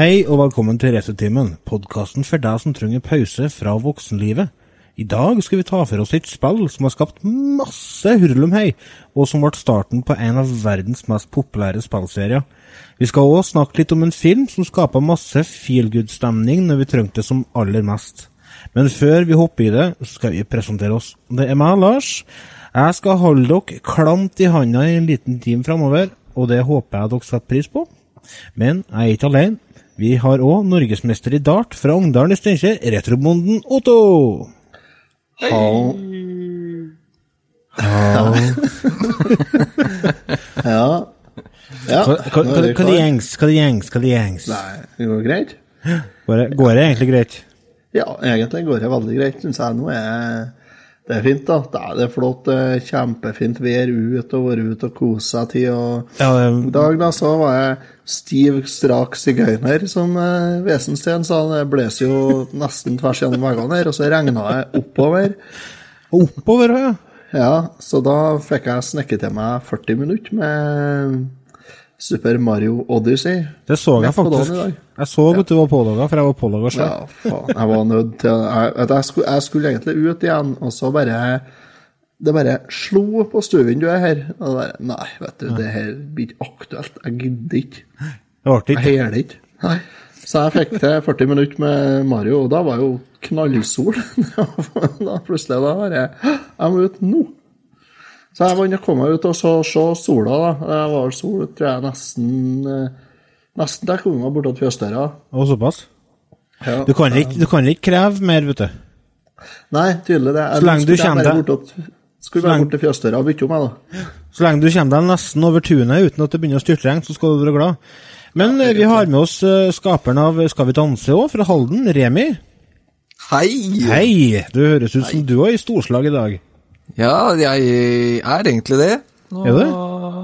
Hei og velkommen til Resetimen, podkasten for deg som trenger pause fra voksenlivet. I dag skal vi ta for oss et spill som har skapt masse hurlumhei, og som ble starten på en av verdens mest populære spillserier. Vi skal òg snakke litt om en film som skapa masse feelgood-stemning når vi trengte det som aller mest. Men før vi hopper i det, skal vi presentere oss. Det er meg, Lars. Jeg skal holde dere klamt i handa i en liten time framover, og det håper jeg dere setter pris på. Men jeg er ikke alene. Vi har òg norgesmester i dart fra Ungdalen i Steinkjer, retrobonden Otto. Hall. Ja. Ja. ja. Hva, det gjengs, hva det gjengs, hva det gjengs? Nei, det går greit? Går det, går det egentlig greit? Ja, egentlig går det veldig greit, syns jeg. Nå er det er fint, da. Det er, det er flott. det er Kjempefint vær ut og være ute og kose seg til. Og Ja, i dag da, så var jeg stiv, strak sigøyner, som eh, Vesensten sa. Det blåser jo nesten tvers gjennom veggene her, og så regna det oppover. oppover, ja. Ja, så da fikk jeg snekket til meg 40 minutter med Super Mario Odyssey. Det så jeg faktisk. Jeg så at du var pålogga, for jeg var pålogga sjøl. Ja, faen. Jeg var nødt til jeg, jeg, skulle, jeg skulle egentlig ut igjen, og så bare Det bare slo på stuevinduet her. Og bare Nei, vet du, det her blir ikke aktuelt. Jeg gidder ikke. Det ble Jeg ikke hæler ikke. Nei. Så jeg fikk til 40 minutter med Mario, og da var jo knallsol. da plutselig da var jeg Jeg må ut nå. Så jeg var inne og kom meg ut og så, så sola, da. Det var sol, tror jeg, nesten eh, Nesten til jeg kom meg bortåt fjøsdøra. Og såpass. Ja. Du kan, ikke, du kan ikke kreve mer, vet du. Nei, tydelig det. Så lenge du kommer deg- Skulle bare bort til fjøsdøra og bytte om meg, da. Så lenge du kommer deg nesten over tunet uten at det begynner å styrtregne, så skal du være glad. Men ja, vi har med oss eh, skaperen av Skal vi danse òg, fra Halden, Remi. Hei! Hei! Du høres ut som du er i storslag i dag. Ja, jeg er egentlig det. Nå Er det?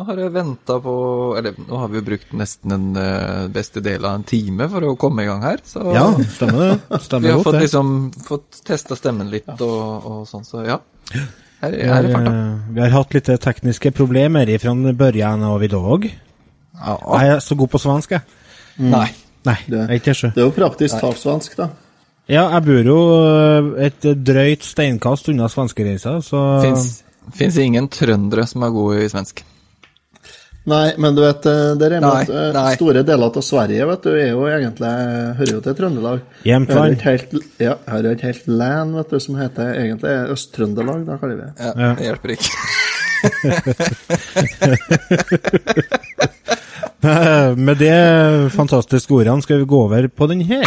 har jeg venta på Eller nå har vi jo brukt nesten den eh, beste del av en time for å komme i gang her. Så Ja, stemmer det. vi har godt, fått liksom fått testa stemmen litt og, og sånn, så ja. Her, Vi her har, er farta. eh, vi har hatt litt tekniske problemer fra børjan av i dag. Ja. Jeg er så god på svensk, jeg. Nei. Nei, Det- jeg er ikke. Det er jo praktisk talsvensk, da. Ja, jeg bor jo eh, et drøyt steinkast unna svenskereisa, så Fins, ingen trøndere som er gode i svensk. Nei, men du vet, der det er Nei, eh, nei. store deler av Sverige vet du, er jo egentlig hører jo til Trøndelag. Jämtland. Ja, har et helt land vet du, som heter egentlig Øst-Trøndelag, da kaller vi det. Ja, Ja. Det hjelper ikke. Med det fantastiske ordene skal vi gå over på den her.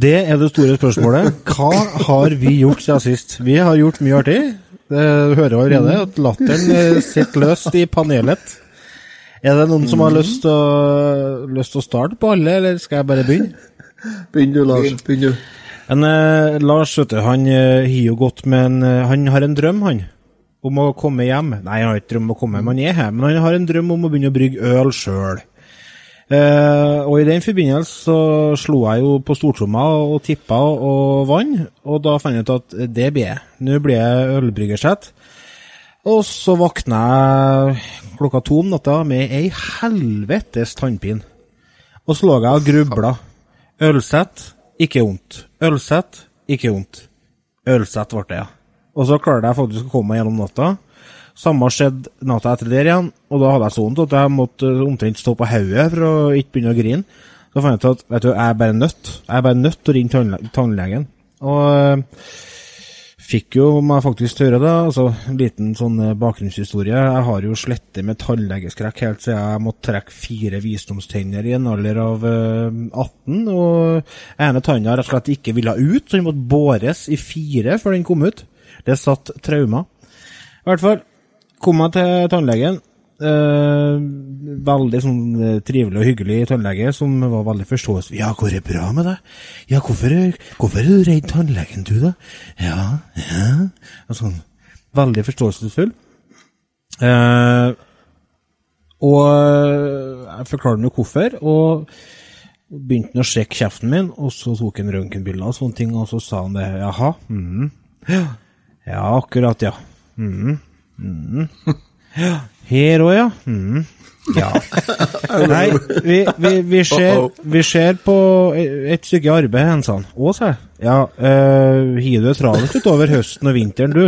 Det er det store spørsmålet. Hva har vi gjort siden sist? Vi har gjort mye artig. Det hører allerede at latteren eh, sitter løst i panelet. Er det noen som har lyst til å, lyst til å starte på alle, eller skal jeg bare begynne? Begynn du, Lars. Begynn du. En, eh, Lars, vet du, han eh, har jo gått med en eh, Han har en drøm, han. Om å komme hjem. Nei, han har ikke drøm om å komme hjem, han er her. Men han har en drøm om å begynne å brygge øl sjøl. Eh, og i den forbindelse så slo jeg jo på stortromma og tippa og vann, og da fant jeg ut at det blir jeg. Nå blir jeg ølbryggersett. Og så våkna jeg klokka to om natta med ei helvetes tannpine. Og så lå jeg og grubla. Ølsett, ikke vondt. Ølsett, ikke vondt. Ølsett ble det, ja. Og så klarte jeg faktisk å komme meg gjennom natta. Samme skjedde natta etter der igjen, og da hadde jeg så at jeg måtte omtrent stå på hodet for å ikke begynne å grine. Så fant jeg ut at vet du, jeg er bare nødt. Jeg er bare nødt til å ringe tannlegen. Og øh, fikk jo meg faktisk til å gjøre det. Altså, en liten sånn eh, bakgrunnshistorie. Jeg har jo slettet med tannlegeskrekk helt siden jeg måtte trekke fire visdomstenner i en alder av eh, 18. Og ene tanna rett og slett ikke ville ut, så den måtte båres i fire før den kom ut. Det satt traumer. I hvert fall kom jeg til tannlegen. eh, veldig sånn eh, trivelig og hyggelig tannlege som var veldig forståelsesfull. Ja, går det bra med deg? Ja, hvorfor, hvorfor er du redd tannlegen, du, da? Ja, ja og sånn. Veldig forståelsesfull. Eh, og eh, jeg forklarte nå hvorfor, og begynte han å sjekke kjeften min, og så tok han røntgenbilder og sånne ting, og så sa han det. Jaha. Mm. Ja, akkurat, ja. Mhm. Mhm. Her òg, ja. Mm. Ja. Nei, vi, vi, vi, ser, vi ser på et stykke arbeid, Hensan. Å, sa jeg. Ja, øh, har du det travelt utover høsten og vinteren, du?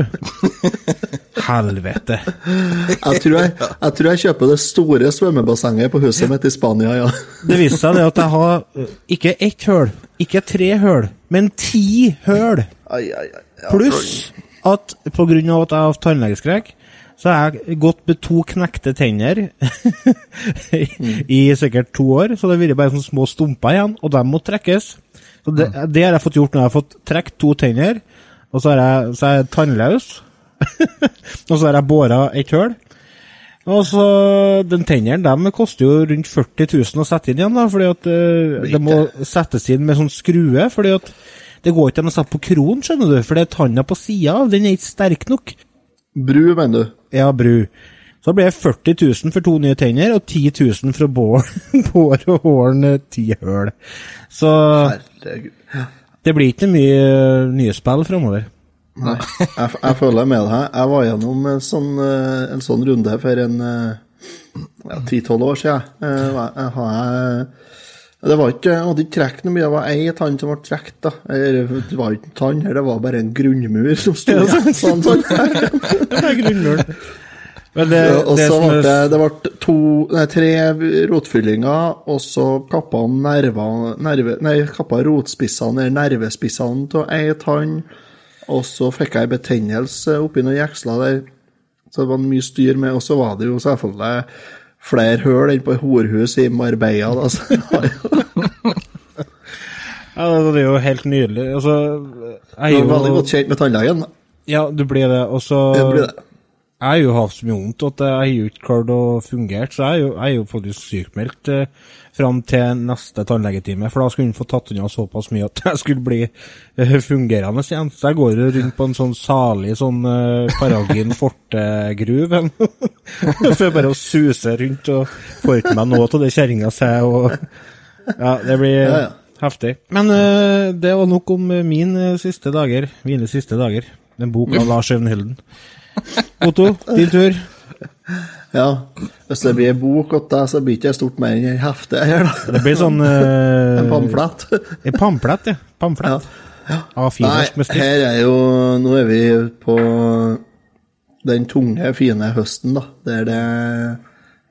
Helvete. Jeg tror jeg, jeg tror jeg kjøper det store svømmebassenget på huset mitt i Spania, ja. Det viste seg det at jeg har eh, ikke ett høl, ikke tre høl, men ti høl. Pluss at av at jeg har tannlegeskrekk, så har jeg gått med to knekte tenner i sikkert to år. Så det har vært bare sånne små stumper igjen, og de må trekkes. Så det, det har jeg fått gjort når Jeg har fått trukket to tenner, og så jeg, så er jeg tannløs. og så har jeg båra et. Og så, Den tenneren de koster jo rundt 40 000 å sette inn igjen, da, fordi at uh, det må settes inn med sånn skrue. fordi at det går ikke an å sette på kronen, skjønner du, for det er tanna på sida av, den er ikke sterk nok. Bru, mener du? Ja, bru. Så ble det 40 000 for to nye tenner, og 10 000 for bore og hårne ti høl. Så Herregud. det blir ikke mye eh, nye spill framover. Nei, jeg, jeg føler med deg. Jeg var gjennom en sånn, eh, en sånn runde for en eh, ja, 10-12 år siden. Jeg, jeg har jeg, det var ikke, hadde ikke trukket noe mye, det var ei tann som ble trukket. da. Det var ikke en tann, det var bare en grunnmur som sto igjen. Sånn, sånn. Det er grunnmur. Men det, Ja, og det så ble det, det ble to, nei, tre rotfyllinger, og så kappa han nerver, nerve, nei, kappa rotspissene, eller nervespissene av ei tann, og så fikk jeg betennelse oppi noen jeksler der. Så det var mye styr med, og så var det jo selvfølgelig flere høl enn på horhus i Marbella. Altså. Ja, det er jo helt nydelig. Altså, jeg er var veldig godt kjent med tannlegen. Ja, du blir det. Og så. Jeg har jo hatt så mye vondt at jeg har jo ikke klart å fungere, så jeg er jo, jeg er jo faktisk sykmeldt eh, fram til neste tannlegetime, for da skulle hun få tatt unna såpass mye at jeg skulle bli eh, fungerende igjen. Så jeg går rundt på en sånn salig sånn eh, Paragin forte-gruve for bare å suse rundt og får ikke meg noe av det kjerringa sier, og ja, det blir Ja, ja. heftig. Men eh, det var nok om min eh, siste dager, mine siste dager. En bok av Lars Evnhilden. Otto, din tur. Ja, Hvis det blir bok til deg, så blir det ikke stort mer enn en hefte her, da. Det blir sånn uh, En pamflett. En pamflett, ja. Pamflett. Nei, finnorsk med stift. her er jo Nå er vi på den tunge, fine høsten, da, der det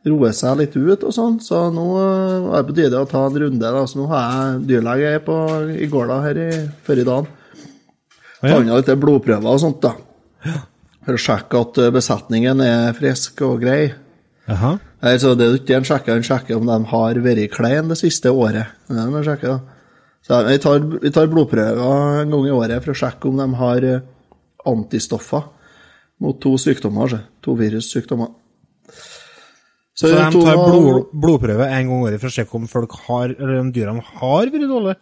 roer seg litt ut og sånn. Så nå er det på tide å ta en runde. da, Så nå har jeg dyrlege på, i gårda her i, før i dagen. Å, ja. Ta unna litt blodprøver og sånt, da. For å sjekke at eh, besetningen er frisk og grei. Jaha. Altså, det er ikke en sjekker, en sjekker om de har vært klein det siste året. Det er sjekker, da. Så vi tar, vi tar blodprøver en gang i året for å sjekke om de har eh, antistoffer mot to sykdommer, altså. to virussykdommer. Så de to- tar blod, blodprøve en gang i året for å sjekke om folk har, eller om dyrene har vært dårlige?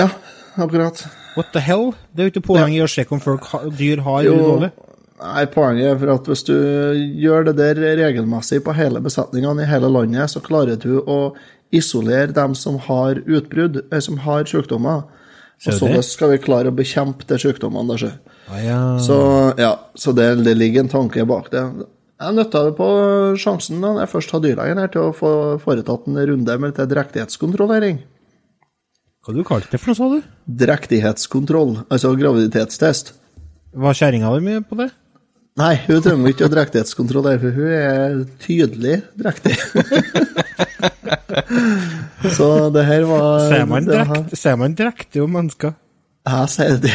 Ja, akkurat. What the hell? Det er jo ikke poenget i å sjekke om folk dyr har vært dårlige. Nei, poenget er for at hvis du gjør det der regelmessig på hele besetningene i hele landet, så klarer du å isolere dem som har utbrudd, eh, som har sykdommer. Og så skal vi klare å bekjempe de sykdommene. der. Ah, ja. Så ja, så det, det ligger en tanke bak det. Jeg nytta det på sjansen da jeg først hadde dyrlegen her, til å få foretatt en runde med litt drektighetskontrollering. Hva du kalte det for noe, sa du? Drektighetskontroll, altså graviditetstest. Var kjerringa di med på det? Nei, hun trenger ikke å drektighetskontroll, for hun er tydelig drektig. så det her var Ser man, drekt, ser man drektig om mennesker? Jeg sier det.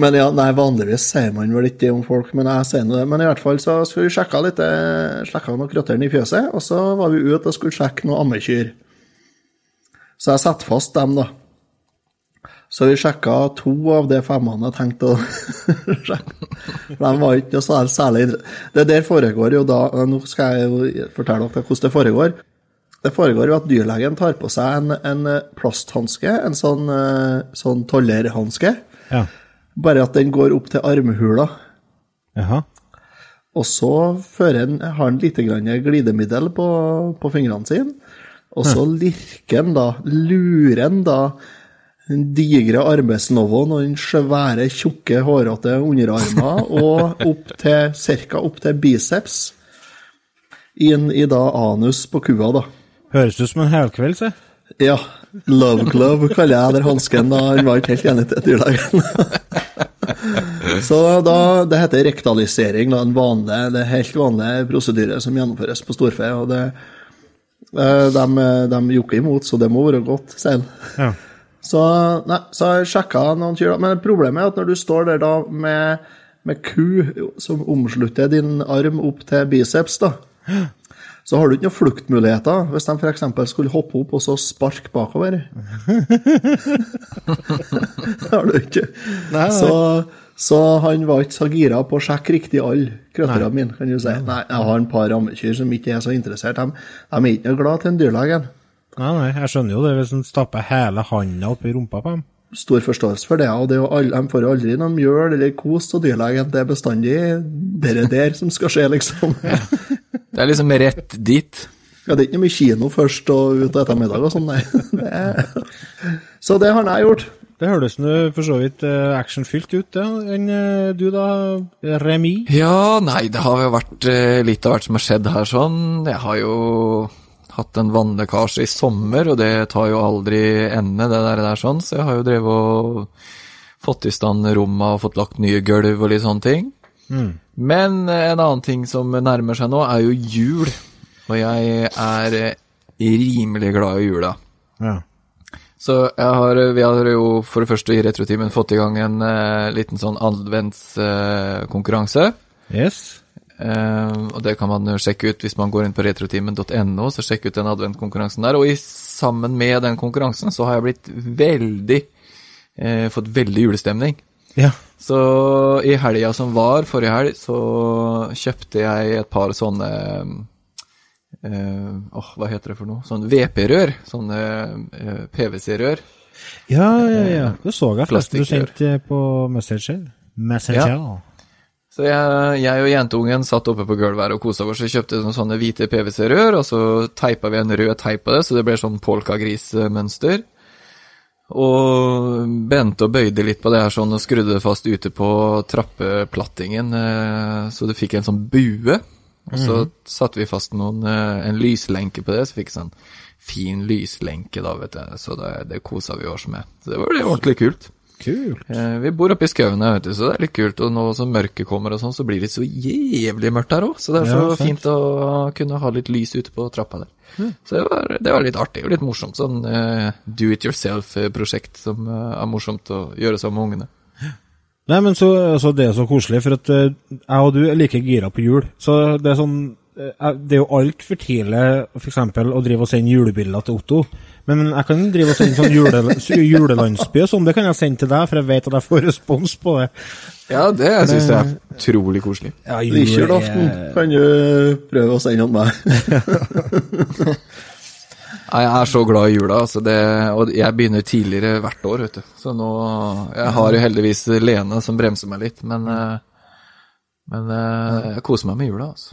men ja, nei, vanligvis sier man vel ikke det om folk, men jeg sier nå det. Men i hvert fall så skulle vi sjekke litt, eh, sjekka noen krøtteren i fjøset, og så var vi ute og skulle sjekke noen ammekyr. Så jeg setter fast dem, da. Så vi sjekka to av de femmene jeg tenkte å sjekke. De var ikke noe sær- særlig Det der foregår jo da Nå skal jeg jo fortelle dere hvordan det foregår. Det foregår jo at dyrlegen tar på seg en, en plasthanske, en sånn, eh, sånn tollerhanske. Ja. Bare at den går opp til armhula. Jaha. Og så han, har han lite grann glidemiddel på, på fingrene sine. Og så lirker han da, lurer han da den digre arbeidsnovåen og den svære, tjukke, hårete underarmen og opp til, cirka opp til biceps. Inn i da anus på kua, da. Høres ut som en helkveld, se. Ja. Love glove kaller jeg den hansken. Han var ikke helt enig til dyrlegen. Så da, det heter rektalisering, da, en vanlig, det er helt vanlig prosedyre som gjennomføres på storfe. og det, eh, de, de jokker imot, så det må være godt, sier han. Ja. Så, nei, så jeg sjekka noen kyr, men problemet er at når du står der da med, med ku som omslutter din arm opp til biceps, da, så har du ikke noen fluktmuligheter hvis de f.eks. skulle hoppe opp og så sparke bakover. det har du ikke. Nei, nei. Så, så han var ikke så gira på å sjekke riktig alle krøtterne mine, kan du si. Nei, jeg har en par rammekyr som ikke er så interessert. De, de er ikke noe glad til en dyrlegen. Nei, nei, jeg skjønner jo det hvis en stapper hele handa oppi rumpa på dem. Stor forståelse for det, og det er jo alle, de får aldri noe mjøl eller kos av dyrlegen. Det er bestandig det der som skal skje, liksom. Det er liksom rett dit. Ja, det er ikke noe mye kino først og ut og etter middag og sånn, nei. Det er... Så det har jeg gjort. Det høres nå for så vidt eh, actionfylt ut, ja. Enn eh, du da, Remi? Ja, nei, det har jo vært eh, litt av hvert som har skjedd her sånn. Jeg har jo hatt en vannlekkasje i sommer, og det tar jo aldri ende, det der, der sånn. Så jeg har jo drevet og fått i stand rommet og fått lagt nye gulv og litt sånne ting. Men eh, en annen ting som nærmer seg nå, er jo jul. Og jeg er rimelig glad i jula. Ja. Så jeg har, vi har jo for det første i Retrotimen fått i gang en uh, liten sånn adventskonkurranse. Yes. Eh, og det kan man jo sjekke ut hvis man går inn på retrotimen.no, så sjekk ut den adventkonkurransen der. Og i, sammen med den konkurransen så har jeg blitt veldig eh, Fått veldig julestemning. Ja. Så i helga som var, forrige helg, så kjøpte jeg et par sånne eh, Åh, hva heter det for noe? Sånn VP-rør. Sånne eh, PVC-rør. Ja, ja, ja. Det så jeg forresten du sendte på Messenger. Messenger. Så jeg, jeg og jenteungen satt oppe på gulvet her og kosa oss og kjøpte sånne hvite PVC-rør, og så teipa vi en rød teip på det, så det ble sånn polkagrismønster. Og bente og bøyde litt på det her sånn og skrudde det fast ute på trappeplattingen, eh, så det fikk en sånn bue. Og så satte vi fast noen, eh, en lyslenke på det, så fikk sånn fin lyslenke da, vet du. Så det, det kosa vi oss med. Så det var jo ordentlig kult. Kult. Eh, Vi bor oppe i skauen her, vet du, så det er litt kult. Og nå som mørket kommer og sånn, så blir det så jævlig mørkt her òg. Så det er så Ja, fint å kunne ha litt lys ute på trappa der. Så det var, det var litt artig og litt morsomt. Sånn eh, do it yourself-prosjekt som eh, er morsomt å gjøre sammen med ungene. Nei, men så, så det er så koselig, for at jeg og du er like gira på jul. Så det er sånn Det er jo altfor tidlig eksempel, å drive og sende julebilder til Otto. Men jeg kan drive og sende sånn jule, julelandsby og sånn. Det kan jeg sende til deg, for jeg vet at jeg får respons på det. Ja, det syns jeg er utrolig koselig. Ja, Richard-aften kan du prøve å sende om meg. Jeg er så glad i jula, altså det, og jeg begynner tidligere hvert år, vet du. Så nå Jeg har jo heldigvis Lene som bremser meg litt, men eh, Men eh, jeg koser meg med jula, altså.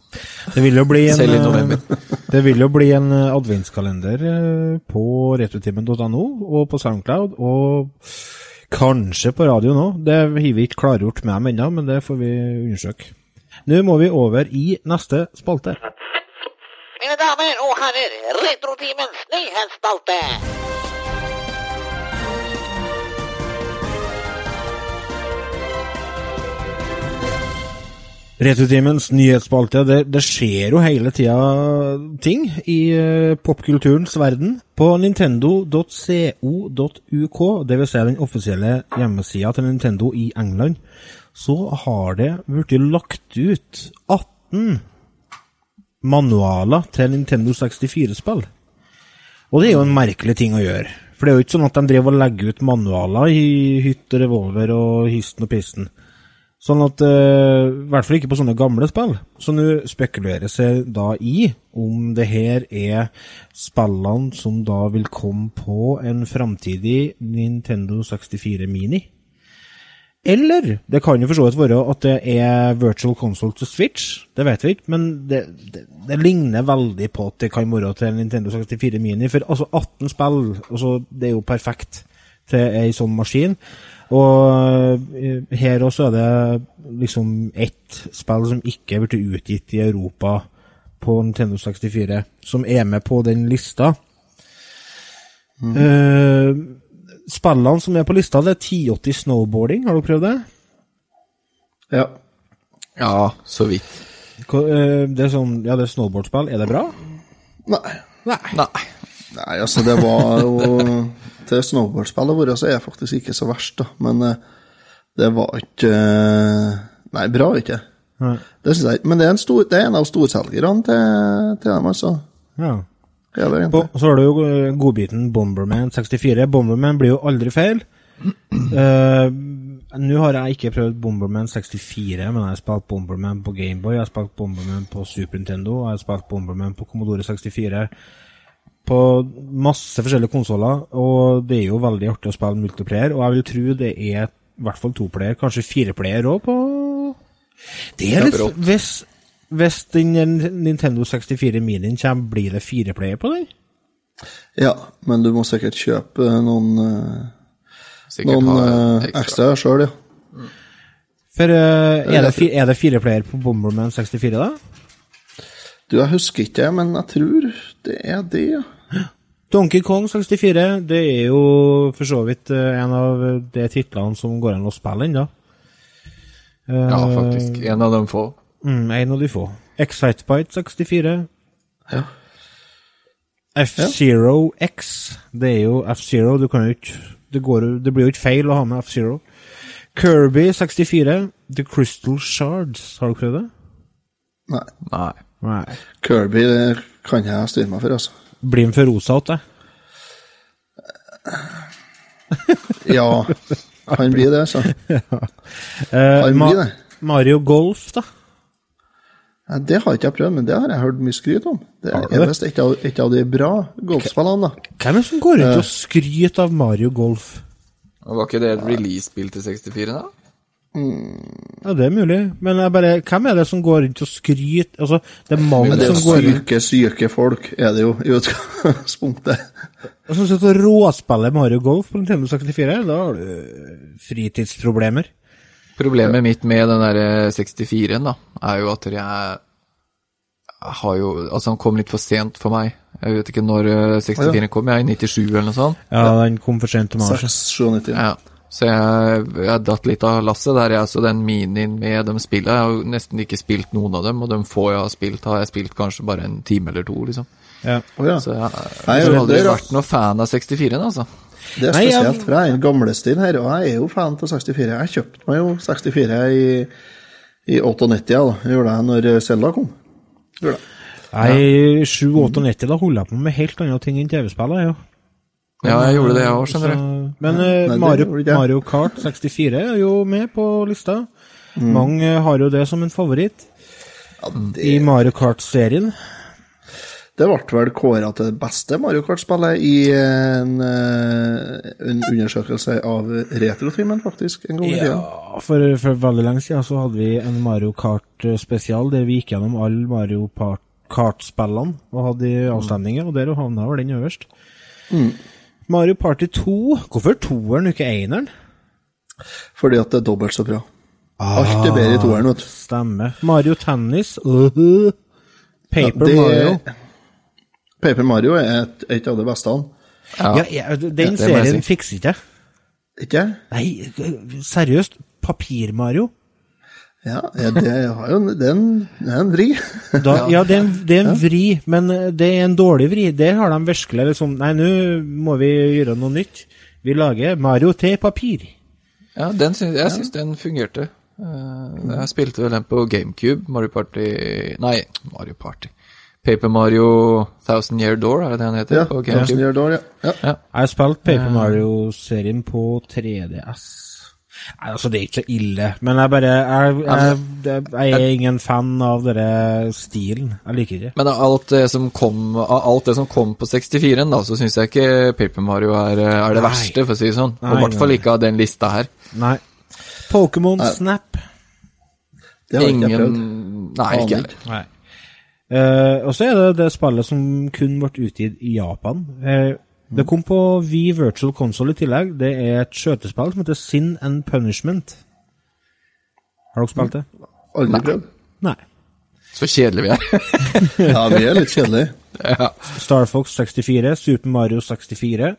Det vil jo bli en, Selv i eh, november. det vil jo bli en eh, adventskalender eh, på retrotimen.no og på Soundcloud, og kanskje på radio nå. Det har vi ikke klargjort med dem ennå, men det får vi undersøke. Nå må vi over i neste spalte. Mine damer og herrer, Retrotimens nyhetsspalte. Retrotimens nyhetsspalte, det, det skjer jo hele tida ting i uh, popkulturens verden. På nintendo.co.uk, dvs. Si den offisielle hjemmesida til Nintendo i England, så har det blitt lagt ut 18 manualer til Nintendo 64-spill. Og det er jo en merkelig ting å gjøre. For det er jo ikke sånn at de driver og legger ut manualer i hytt og revolver og histen og pisten. Sånn at I I hvert fall ikke på sånne gamle spill. Så nå spekuleres det da i om det her er spillene som da vil komme på en framtidig Nintendo 64 Mini. Eller det kan jo for så vidt være at det er virtual console til Switch. Det vet vi ikke, men det, det, det ligner veldig på at det kan være til Nintendo 64 Mini. For altså 18 spill, altså, det er jo perfekt til ei sånn maskin. Og eh, her også er det liksom ett spill som ikke er blitt utgitt i Europa på Nintendo 64, som er med på den lista. Eh, spillene som er på lista, det er 1080 snowboarding. Har du prøvd det? Ja. Ja, så vidt. Hva- eh, Det er sånn, ja, det er snowboardspill. Er det bra? Nei. Nei. Nei. Nei, altså, det var jo Til snowboardspillet vårt så er jeg faktisk ikke så verst, da. Men eh, det var ikke eh, Nei, bra ikke. Nei. Det synes jeg ikke. Men det er en, stor, det er en av storselgerne til, til dem, altså. Ja. Ja, det På, så har du jo eh, godbiten Bomberman 64. Bomberman blir jo aldri feil. Uh, Nå har jeg ikke prøvd Bomberman 64, men jeg har spilt Bomberman på Gameboy, jeg har spilt Bomberman på Super Nintendo, jeg har spilt Bomberman på Commodore 64. På masse forskjellige konsoller, og det er jo veldig artig å spille multiplayer, og jeg vil tro det er i hvert fall toplayer, kanskje fireplayer òg på Det er litt Hvis, hvis den Nintendo 64 Minien kommer, blir det fireplayer på den? Ja, men du må sikkert kjøpe noen, eh, Sikkert noen eh, ekstra sjøl, ja. For eh, er, det er det fire player på Bomberman 64, da? Du, jeg husker ikke, men jeg tror det er det, ja. Donkey Kong 64, det er jo for så vidt eh, en av de titlene som går an å spille ennå. Ja, faktisk. En av de få. Mm, en av de få. Excitebite 64. Ja. F-Zero X, det er jo F-Zero, du kan jo ikke det, går, det blir jo ikke feil å ha med F-Zero. Kirby 64, The Crystal Shards, har du prøvd det? Nei. Nei. Nei. Kirby det kan jeg styre meg for, altså. Blir han for rosa til deg? Ja, han blir det, så. Eh, Han blir det. Mario Golf, da? Ja, Det har ikke jeg prøvd, men det har jeg hørt mye skryt om. Det er visst et, av- et av de bra golfspillene, da. Hvem er det som går rundt og skryter av Mario Golf? Var ikke det et release-spill til 64, da? Ja, det er mulig, men jeg bare, hvem er det som går rundt og skryter? Altså, det er mange Men det er som går rundt syke, syke folk, er det jo i utgangspunktet. som sitter og råspiller Mario Golf på Nintendo 64. Da har du eh, fritidsproblemer. Problemet mitt med den der 64-en, da, er jo at jeg har jo Altså, han kom litt for sent for meg. Jeg vet ikke når eh, 64-en kom, jeg, er i 97 eller noe sånt. Ja, den kom for sent til Mars. 697. Ja. Så jeg, jeg datt litt av lasset der, jeg. Så den minien med de spillene Jeg har jo nesten ikke spilt noen av dem, og de få jeg har spilt, har jeg spilt kanskje bare en time eller to, liksom. Ja. Ja. Så jeg Nei, jeg aldri er- vært noen fan av 64-en, altså. Det er spesielt, for jeg er en gamlestil her, og jeg er jo fan av 64. Jeg kjøpte meg jo 64 i, i 98, ja, da. Jeg gjorde det når Selda kom. Gjorde det. Nei, 7-98, da holder jeg på med helt andre ting enn TV-spill, jeg, jo. Ja, jeg gjorde det, jeg òg, skjønner du. Men eh, Nei, Mario. Mario Kart 64 er jo med på lista. Mm. Mange har jo det som en favoritt Ja, i Mario Kart-serien. det ble vel kåra til det beste Mario Kart-spillet i en, eh, en undersøkelse av Retrotimen, faktisk, en gang i tida. Ja, for, for veldig lenge siden så hadde vi en Mario Kart-spesial der vi gikk gjennom alle Mario Kart-spillene og hadde avstemninger, og der havna vel den øverst. Mario Party 2 Hvorfor toeren ikke eneren? Fordi at det er dobbelt så bra. Alt er bedre i toeren, vet du. Stemmer. Mario Tennis uh, Paper det- Mario. Paper Mario er et, et av de beste. Ja. Ja, ja, den serien si. fikser ikke jeg. Ikke? Nei, seriøst. Papir-Mario? Ja, ja, det, har jo, en- det, er en, det er en vri. Da, ja, det er, en, det er en vri, men eh, det er en dårlig vri. Der har de virkelig liksom Nei, nå må vi gjøre noe nytt. Vi lager Mario til papir. Ja, den jeg syns den fungerte. Eh, jeg spilte vel den på GameCube, Mario Party Nei, Mario Party. Paper Mario Thousand Year Door, er det det han heter? Ja, på Thousand Year Door, ja. ja. Ja. Jeg har spilt Paper Mario-serien på 3DS. Nei, altså, det er ikke så ille, men jeg bare Jeg, jeg, jeg, jeg er ingen fan av denne stilen. Jeg liker ikke. Men av alt det som kom, alt det som kom på 64-en, da, så syns jeg ikke Paper Mario er, er det Nei. verste, for å si det sånn. Nei, Og i hvert fall ikke av den lista her. Nei. Pokémon Snap. Det har jeg ikke jeg prøvd. Nei, ikke heller. Eh, og så er det det spillet som kun ble utgitt i Japan. Det kom på V Virtual Console i tillegg. Det er et skjøtespill som heter Sin and Punishment. Har dere spilt det? Aldri prøvd. Nei. Så kjedelige vi er. Ja, vi er litt kjedelige. ja. Star Fox 64, Super Mario 64,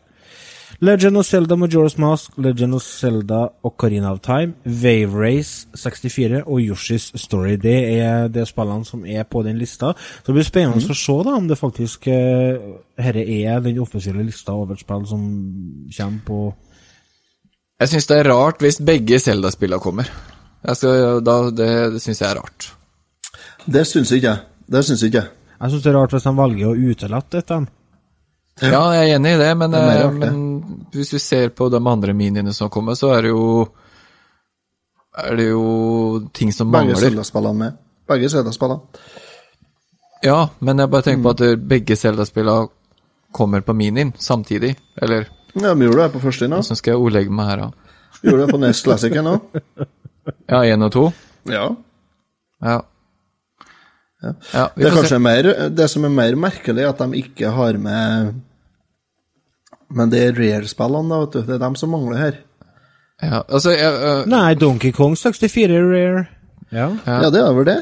Legend of Zelda Majora's Mask, Legend of Zelda Ocarina of Time, Wave Race 64 og Yoshi's Story. Det er de spillene som er på den lista. Så det blir spennende å se da om det faktisk eh, herre er den offisielle lista over spill som kommer på Jeg syns det er rart hvis begge Zelda-spillene kommer. Jeg skal, da, det det syns jeg er rart. Det syns ikke jeg. Det syns ikke jeg. Jeg syns det er rart hvis de velger å utelate et av dem. Ja, jeg er enig i det, men, Det er eh, men hvis du ser på de andre miniene som kommer, så er det jo Er det jo ting som Begge mangler. Zelda-spillene med. Begge Zelda-spillene. Ja, men jeg bare tenker Mm. på at begge Zelda-spillene kommer på minien samtidig. Eller Ja, men gjorde det på første nå. hvordan skal jeg ordlegge meg her, da? Gjorde det på Nest Classic nå. Ja, én og to? Ja. Ja. Ja. ja Det er mer, det som er mer merkelig, er at de ikke har med Men det er Rare-spillene, da, vet du. Det er dem som mangler her. Ja, altså, jeg, øh, Nei, Donkey Kong 64 er rare. Ja. Ja. Ja, det er vel det.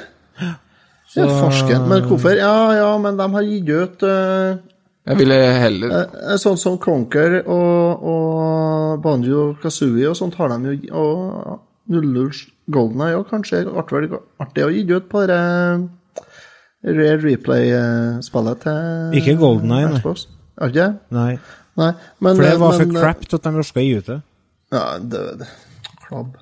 Så- Ja, farsken. Men hvorfor? Ja, ja, men de har gitt ut uh, jeg ville heller eh, Sånn som Conquer og, og Banjo Kazooie og sånt har de jo Og 00 Golden Eye òg, kanskje. Artig, artig å gi ut på det Rare Replay-spillet til Ikke Golden Eye, nei. Xbox. Er det ikke? Nei. Nei, men For det var for crap til at de norske gi ut det. Ja, det, Klabb.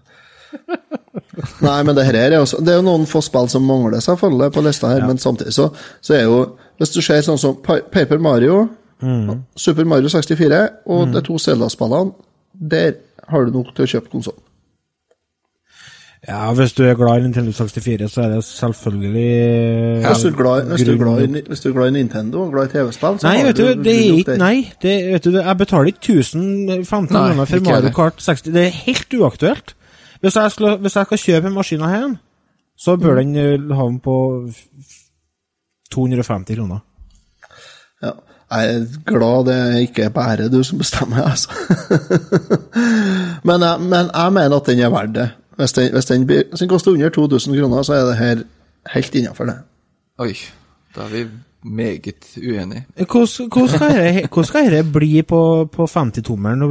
Nei, men det her er også Det er jo noen få spill som mangler, selvfølgelig, på lista her, men samtidig så, så er jo Hvis du ser sånn som Paper Mario, Super Mario 64 og de to Zelda-spillene, der har du nok til å kjøpe konsoll. Ja, hvis du er glad i Nintendo 64, så er det selvfølgelig Hvis, du er glad, hvis, du er glad i, hvis du er glad i Nintendo og glad i TV-spill, så Nei, har vet du, det er ikke. Nei, det, vet du, jeg betaler ikke 1015 kroner for Mario. Kart 60. Det er helt uaktuelt. Hvis jeg, skal, hvis jeg skal kjøpe en maskin her så bør den eh, havne på f- f- 250 kroner. Ja. Jeg er glad det ikke er bare du som bestemmer, altså. men, jeg, men jeg mener at den er verdt det. Hvis den, hvis den, blir- hvis den koster under 2000 kroner, så er det her helt innafor det. Oi, da er vi meget uenige. Hvordan hvordan skal dette- hvordan skal dette bli på, på 50-tommeren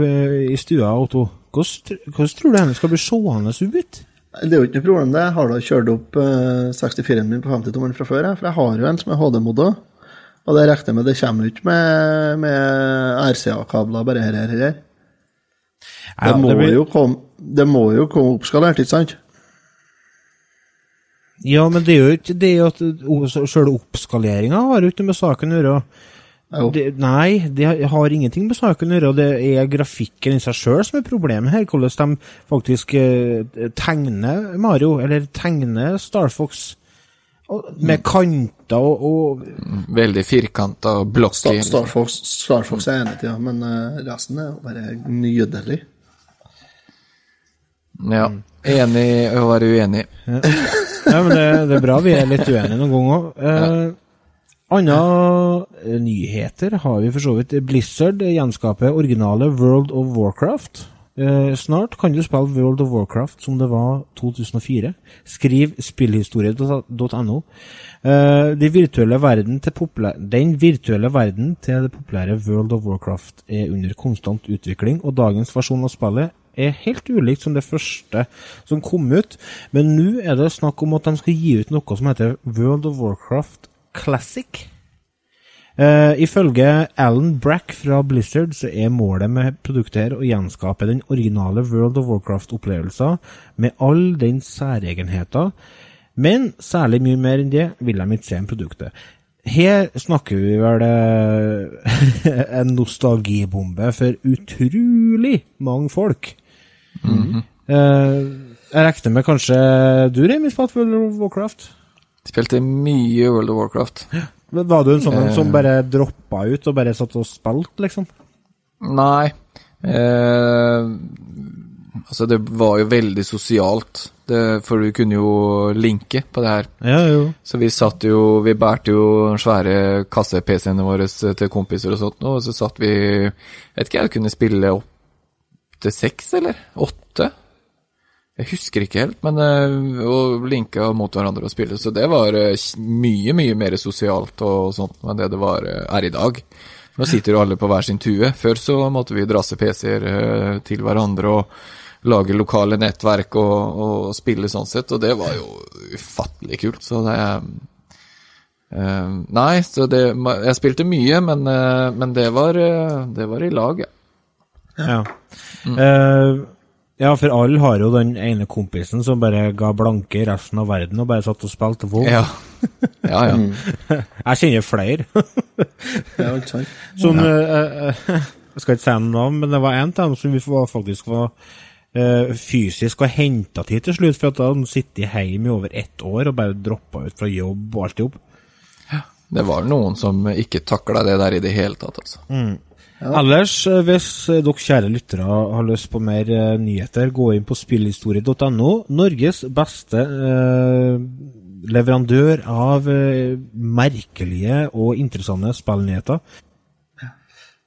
i stua, Otto? Hvordan, hvordan tror du denne skal bli seende ut? Det er jo ikke noe problem, det. Jeg har da kjørt opp eh, 64-en min på 50-tommeren fra før, for jeg har jo en som er HD-modda. Og det regner jeg med det kommer ut ikke med, med RCA-kabler, bare her, her, her. Ja, Det må, det blir- jo komme, det må jo komme oppskalert, ikke sant? Ja, men det er jo ikke det at Sjøl oppskaleringa har jo ikke med saken å gjøre. Det, nei, det har ingenting med saken å gjøre. Det er grafikken i seg sjøl som er problemet her. Hvordan de faktisk eh, tegner Mario, eller tegner Star Fox og, med kanter og, og Veldig firkanta og Star, blokker. Star, Fox, Star Fox er enig, ja, men eh, resten er bare nydelig. Ja. Enig å være uenig. Ja, men det, det er bra vi er litt uenige noen ganger òg. Eh, Andre eh, nyheter har vi for så vidt. Blizzard gjenskaper originale World of Warcraft. Eh, snart kan du spille World of Warcraft som det var 2004. Skriv spillhistorie.no. Eh, de virtuelle verden den virtuelle verden til det populære World of Warcraft er under konstant utvikling, og dagens versjon av spillet er helt ulikt som det første som kom ut. Men nå er det snakk om at de skal gi ut noe som heter World of Warcraft Classic. Uh, ifølge Alan Brack fra Blizzard så er målet med produktet her å gjenskape den originale World of Warcraft-opplevelsen med all den særegenheter, men særlig mye mer enn det vil de ikke se i produktet. Her snakker vi vel eh, en nostalgibombe for utrolig mange folk. Eh, jeg regner med kanskje du, Remi, spilte World of Warcraft? Spilte mye World of Warcraft. Var du en sånn en som bare droppa ut og bare satt og spilte, liksom? Nei. Eh, altså, det var jo veldig sosialt. Det, for du kunne jo linke på det her. Ja, jo. Så vi satt jo Vi bærte jo svære kasse-PC-ene våre til kompiser og sånt, og så satt vi Vet ikke, jeg kunne spille opp til seks, eller? Åtte? Jeg husker ikke helt, men å Og linka mot hverandre og spille, så det var eh, mye, mye mer sosialt og sånt enn det det var, eh, er i dag. Nå sitter jo alle på hver sin tue. Før så måtte vi drasse PC-er eh, til hverandre og lage lokale nettverk og, og spille sånn sett, og det var jo ufattelig kult. Så det eh, Nei, så det Jeg spilte mye, men, eh, men det, var, eh, det var i lag, ja. Ja. Eh, ja, for alle har jo den ene kompisen som bare ga blanke i resten av verden og bare satt og spilte WoW. Ja, ja. ja. Jeg kjenner flere. Ja, ikke sant? Eh, eh, jeg skal ikke si noe navn, men det var en av dem som vi faktisk var eh, fysisk og henta til til slutt, for at han sittet hjemme i over ett år og bare droppa ut fra jobb og alt i hop. Det var noen som ikke takla det der i det hele tatt, altså. Ellers, eh, hvis eh, dere kjære lyttere har lyst på mer uh, nyheter, gå inn på spillhistorie.no. Norges beste uh, leverandør av uh, merkelige og interessante spillnyheter.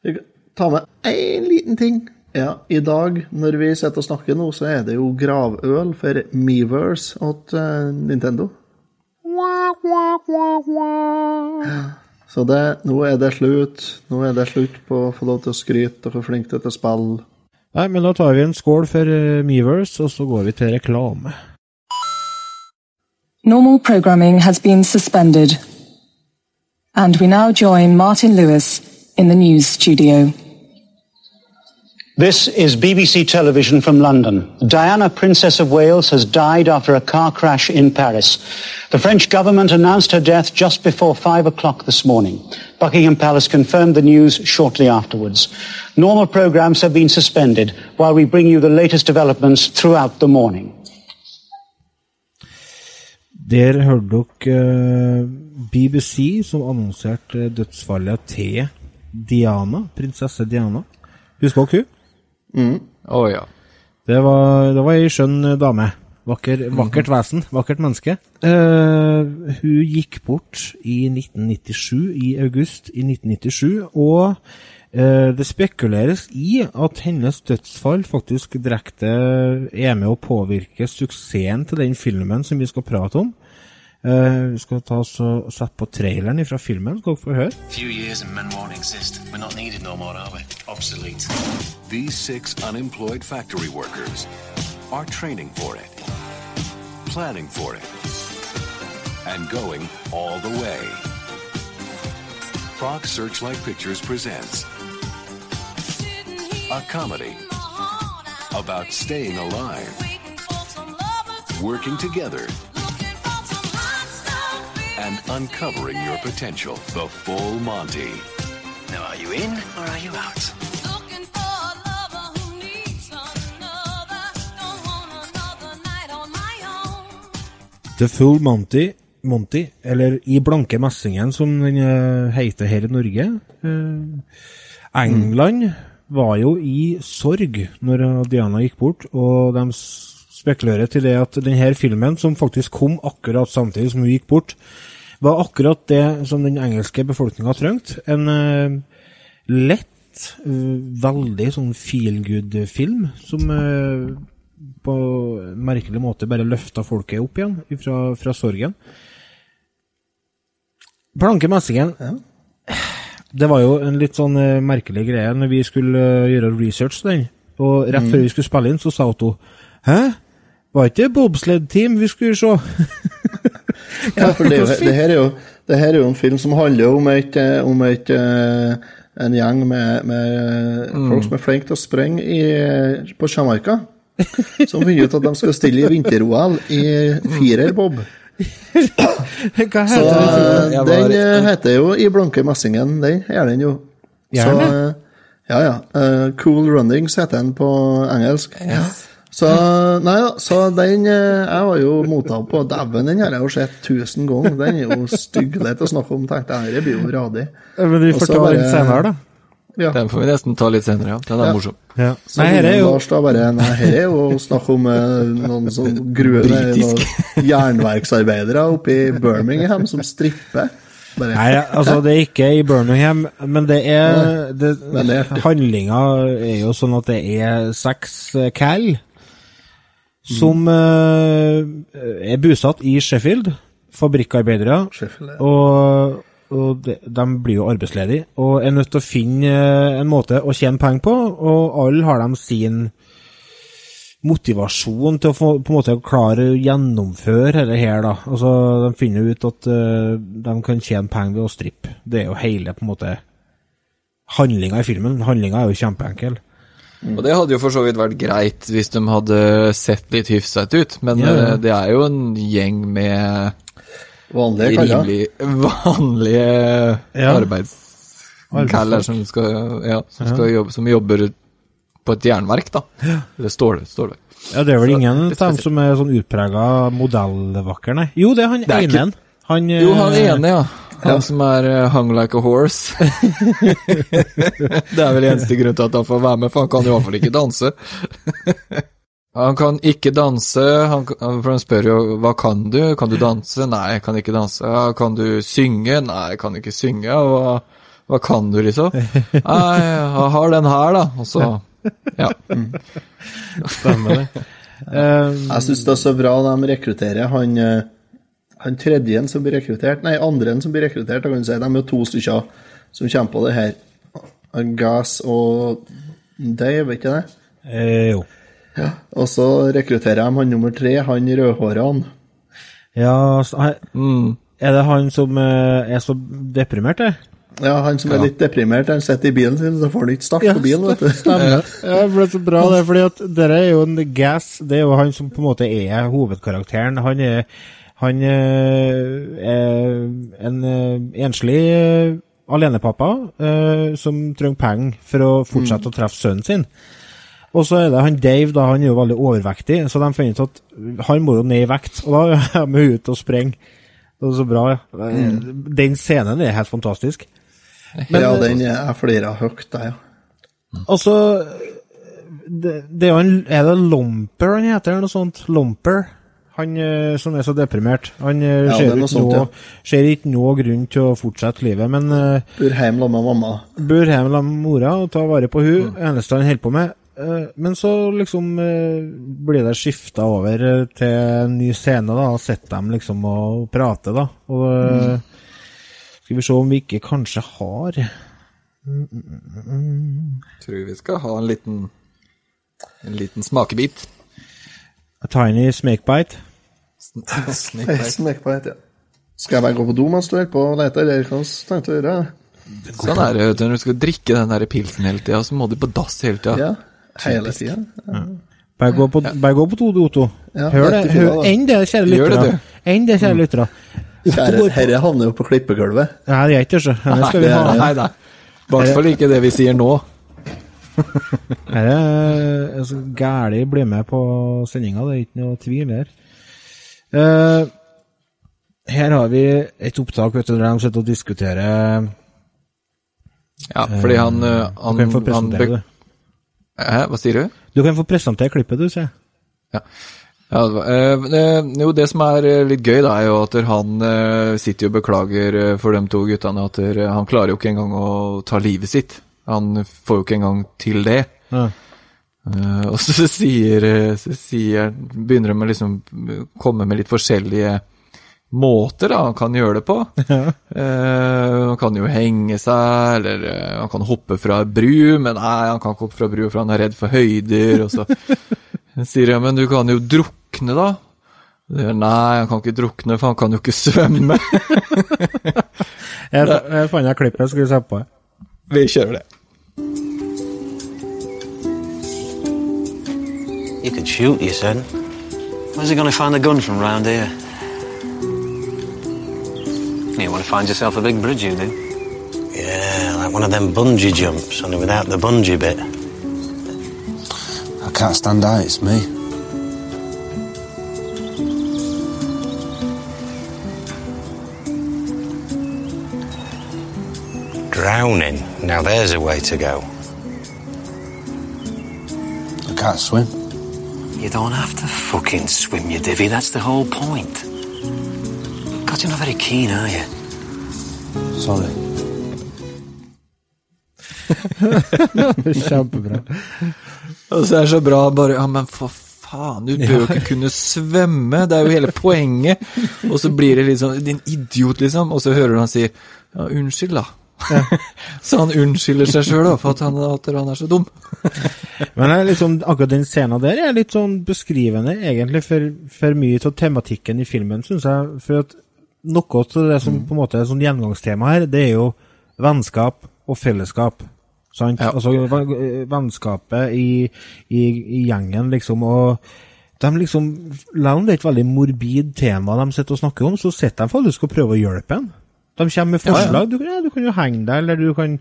Vi kan ta med én liten ting. Ja, I dag, når vi sitter og snakker nå, så er det jo gravøl for Meverse åt Nintendo. Nintendo. Så det, nå er det slutt. Nå er det slutt på å få lov til å skryte og få flink til å spille. Nei, men da tar vi en skål for uh, Meverse, og så går vi til reklame. Normal programming has been suspended. And we now join Martin Lewis in the news studio. This is BBC Television from London. Diana, Princess of Wales, has died after a car crash in Paris. The French government announced her death just before five o'clock this morning. Buckingham Palace confirmed the news shortly afterwards. Normal programs have been suspended while we bring you the latest developments throughout the morning. Der hørte dere eh, BBC som annonserte dødsfallet til Diana, prinsesse Diana. Husker dere hun? Å ja. Det var, det var ei skjønn dame. Vakker, vakkert vesen. Vakkert menneske. Uh, hun gikk bort i 1997, i august i 1997, og uh, det spekuleres i at hennes dødsfall faktisk direkte er med å påvirke suksessen til den filmen som vi skal prate om. Eh, vi skal ta oss og sette på traileren fra filmen, skal dere få høre. Few years and men won't exist. We're not needed no more, are we? Obsolete. These six unemployed factory workers are training for it, planning for it, and going all the way. Fox Searchlight Pictures presents a comedy about staying alive, working together, and uncovering your potential. The Full Monty. Now, are you in or are you out? The Full Monty, Monty, eller I blanke messingen som den eh, heter her i Norge. Eh, England var jo i sorg når Diana gikk bort, og de spekulerer til det at denne filmen, som faktisk kom akkurat samtidig som hun gikk bort, var akkurat det som den engelske befolkninga trengte. En uh, lett, uh, veldig sånn feel good-film som uh, på en merkelig måte bare løfta folket opp igjen fra, fra sorgen. Blanke messingen Det var jo en litt sånn merkelig greie når vi skulle gjøre research til den. Og rett før vi skulle spille inn, så sa hun Hæ? Var ikke det bobsled team vi skulle se? Ja, for det, det, her er jo, det her er jo en film som handler om et, eh, om et eh, en gjeng med, med folk som er flinke til å sprenge i, på Jamaica. Som finner ut at de skal stille i vinter-OL i firerbob. Hva heter Så, den? Var- den eh, heter jo I blanke messingen, den er den jo. Gjerne. Så, eh, ja, ja. Uh, cool Runnings heter den på engelsk. Så nei da, så den eh, Jeg var jo mottatt på Dæven, den har jeg jo sett tusen ganger. Den er jo styggelig til å snakke om, tenkte jeg. Dette blir jo radig. Men vi får ta den senere, da. Ja. Den får vi nesten ta litt senere, ja. Den er Ja. morsom. Ja. Så Nei, her er jo Lars da bare Nei, her er jo snakk om eh, noen sånn grue... Noen jernverksarbeidere oppe i Birmingham som stripper. Bare, Nei, altså det er ikke i Birmingham, men det er det, men det er- Handlinga er jo sånn at det er seks eh, cal. Som eh, er bosatt i Sheffield. Fabrikkarbeidere. Sheffield, ja. Og, og de, de blir jo arbeidsledige og er nødt til å finne eh, en måte å tjene penger på, og alle har de sin motivasjon til å få, på en måte klare å gjennomføre dette her, da. Altså, de finner ut at uh, de kan tjene penger ved å strippe. Det er jo hele, på en måte, handlinga i filmen. Handlinga er jo kjempeenkel. Og det hadde jo for så vidt vært greit hvis de hadde sett litt hyfsete ut, men Ja, ja. eh, det er jo en gjeng med Vanlige rimelig vanlige Ja. arbeidskaller som, som, jobbe, som jobber på et jernverk, da. Eller stål, stålverk. Ja, det er vel ingen av dem som er sånn utprega modellvakker, nei. Jo, det er han ene. Han, Jo, han eh, ene, ja. Han som er eh, hung like a horse. det er vel eneste grunn til at han får være med, for han kan i hvert fall ikke danse. Han kan ikke danse, han, for han spør jo hva kan du? Kan du danse? Nei, jeg kan ikke danse. Ja, kan du synge? Nei, jeg kan ikke synge. Hva, hva kan du, liksom? Nei, jeg har den her, da. Og så Ja. Stemmer det. Um, Jeg syns det er så bra de rekrutterer han, eh, han tredje som blir rekruttert, nei, andre som blir rekruttert, da kan du si. De er to stykker som kommer på det her. Gas og Dave, ikke det? eh, jo. Og så rekrutterer de han nummer tre, han rødhårene. Ja, så, han- Mm. er det han som eh, er så deprimert, det? Ja, han som er litt deprimert, han sitter i bilen sin, så får han ikke start på bilen, vet du. Stemmer. Ja, det ble så bra, det. fordi at dere er jo en gas. Det er jo han som på en måte er hovedkarakteren. Han er, han eh, er en eh, enslig eh, alenepappa som trenger penger for å fortsette å treffe sønnen sin. Og så er det han Dave, da, han er jo veldig overvektig, så de finner ut at han må jo ned i vekt. Og da er de ute og sprenger. Det er så bra, ja. Den scenen er helt fantastisk. ja, den er- jeg flirer høyt, der, ja. Altså det, det er jo en Er det Lomper han heter, eller noe sånt? Lomper? Han eh, som er så deprimert. Han eh, Ja, ser, er ikke sånt, noe, ja. ser ikke noe grunn til å fortsette livet, men uh, Bor hjemme sammen med mamma. bor hjemme sammen med mora og tar vare på hun, Mm. eneste han holder på med. Eh, men så liksom eh, blir det skifta over eh, til en ny scene, da, og sitter dem liksom og prater, da. Og eh, Mm. skal vi se om vi ikke kanskje har Tror vi skal ha en liten En liten smakebit. A Tiny. Snakebite. Smek på ja. Skal jeg bare gå på do mens du holder på å lete, eller hva tenkte du å gjøre? Sånn er det du, når du skal drikke den der pilsen hele tida, så må du på dass hele tida. Ja, hele tida. Bare gå på, bare gå på to, Otto. Ja, Hør det. Hør, enn det, kjære Gjør det, lyttere. Enn det, kjære lyttere. Herre, herre havner jo på klippegulvet. Nei, det er ikke det. Skal vi er ha. Nei, nei. I hvert fall ikke det vi sier nå. Er altså, Gæli blir med på sendinga, det er ikke noe tvil her. Uh, her har vi et opptak vet du, der de sitter og diskuterer Ja, fordi han, eh, Du han, kan få han presentere det. Hæ, hva sier du? Du kan få presentere klippet, du, sier jeg. Ja. Ja, eh, eh, jo, det som er eh, litt gøy, da, er jo at han eh, sitter og beklager eh, for de to guttene at eh, han klarer jo ikke engang å ta livet sitt. Han får jo ikke engang til det. Ja. Uh, og så sier, eh, så sier begynner de å liksom komme med litt forskjellige måter da, han kan gjøre det på. Eh, han kan jo henge seg, eller uh, han kan hoppe fra bru, men nei, han kan ikke hoppe fra bru, for han er redd for høyder, og så sier jeg, men du kan jo drukne da. Nei, han kan ikke drukne, for han kan jo ikke svømme. Jeg, jeg fant jeg klippet, skulle vi se på. Vi kjører det. You could shoot, you said. Where's he going to find a gun from round here? You want to find yourself a big bridge, you do. Yeah, like one of them bungee jumps, only without the bungee bit. I can't stand heights, me. Drowning. Now there's a way to go. I can't swim. You don't have to fucking swim, you divvy. That's the whole point. God, you're not very keen, are you? Sorry. Kjempebra. Og så er det så bra bare Ja, men for faen, du bør jo ikke kunne svømme, det er jo hele poenget. Og så blir det liksom Din idiot, liksom. Og så hører du han si Ja, unnskyld, da. så han unnskylder seg sjøl for at han, at han er så dum. Men liksom, akkurat den scenen der er litt sånn beskrivende, egentlig, for, for mye av tematikken i filmen, syns jeg. For at noe av det som på en måte er sånn gjengangstema her, det er jo vennskap og fellesskap. Sant? Ja. Altså vennskapet i, i, i gjengen, liksom. Og de liksom, selv om det er et veldig morbid tema de sitter og snakker om, så sitter de faktisk og prøver å hjelpe en. De kommer med Ja, ja. forslag. Du, ja, du kan jo henge deg, eller du kan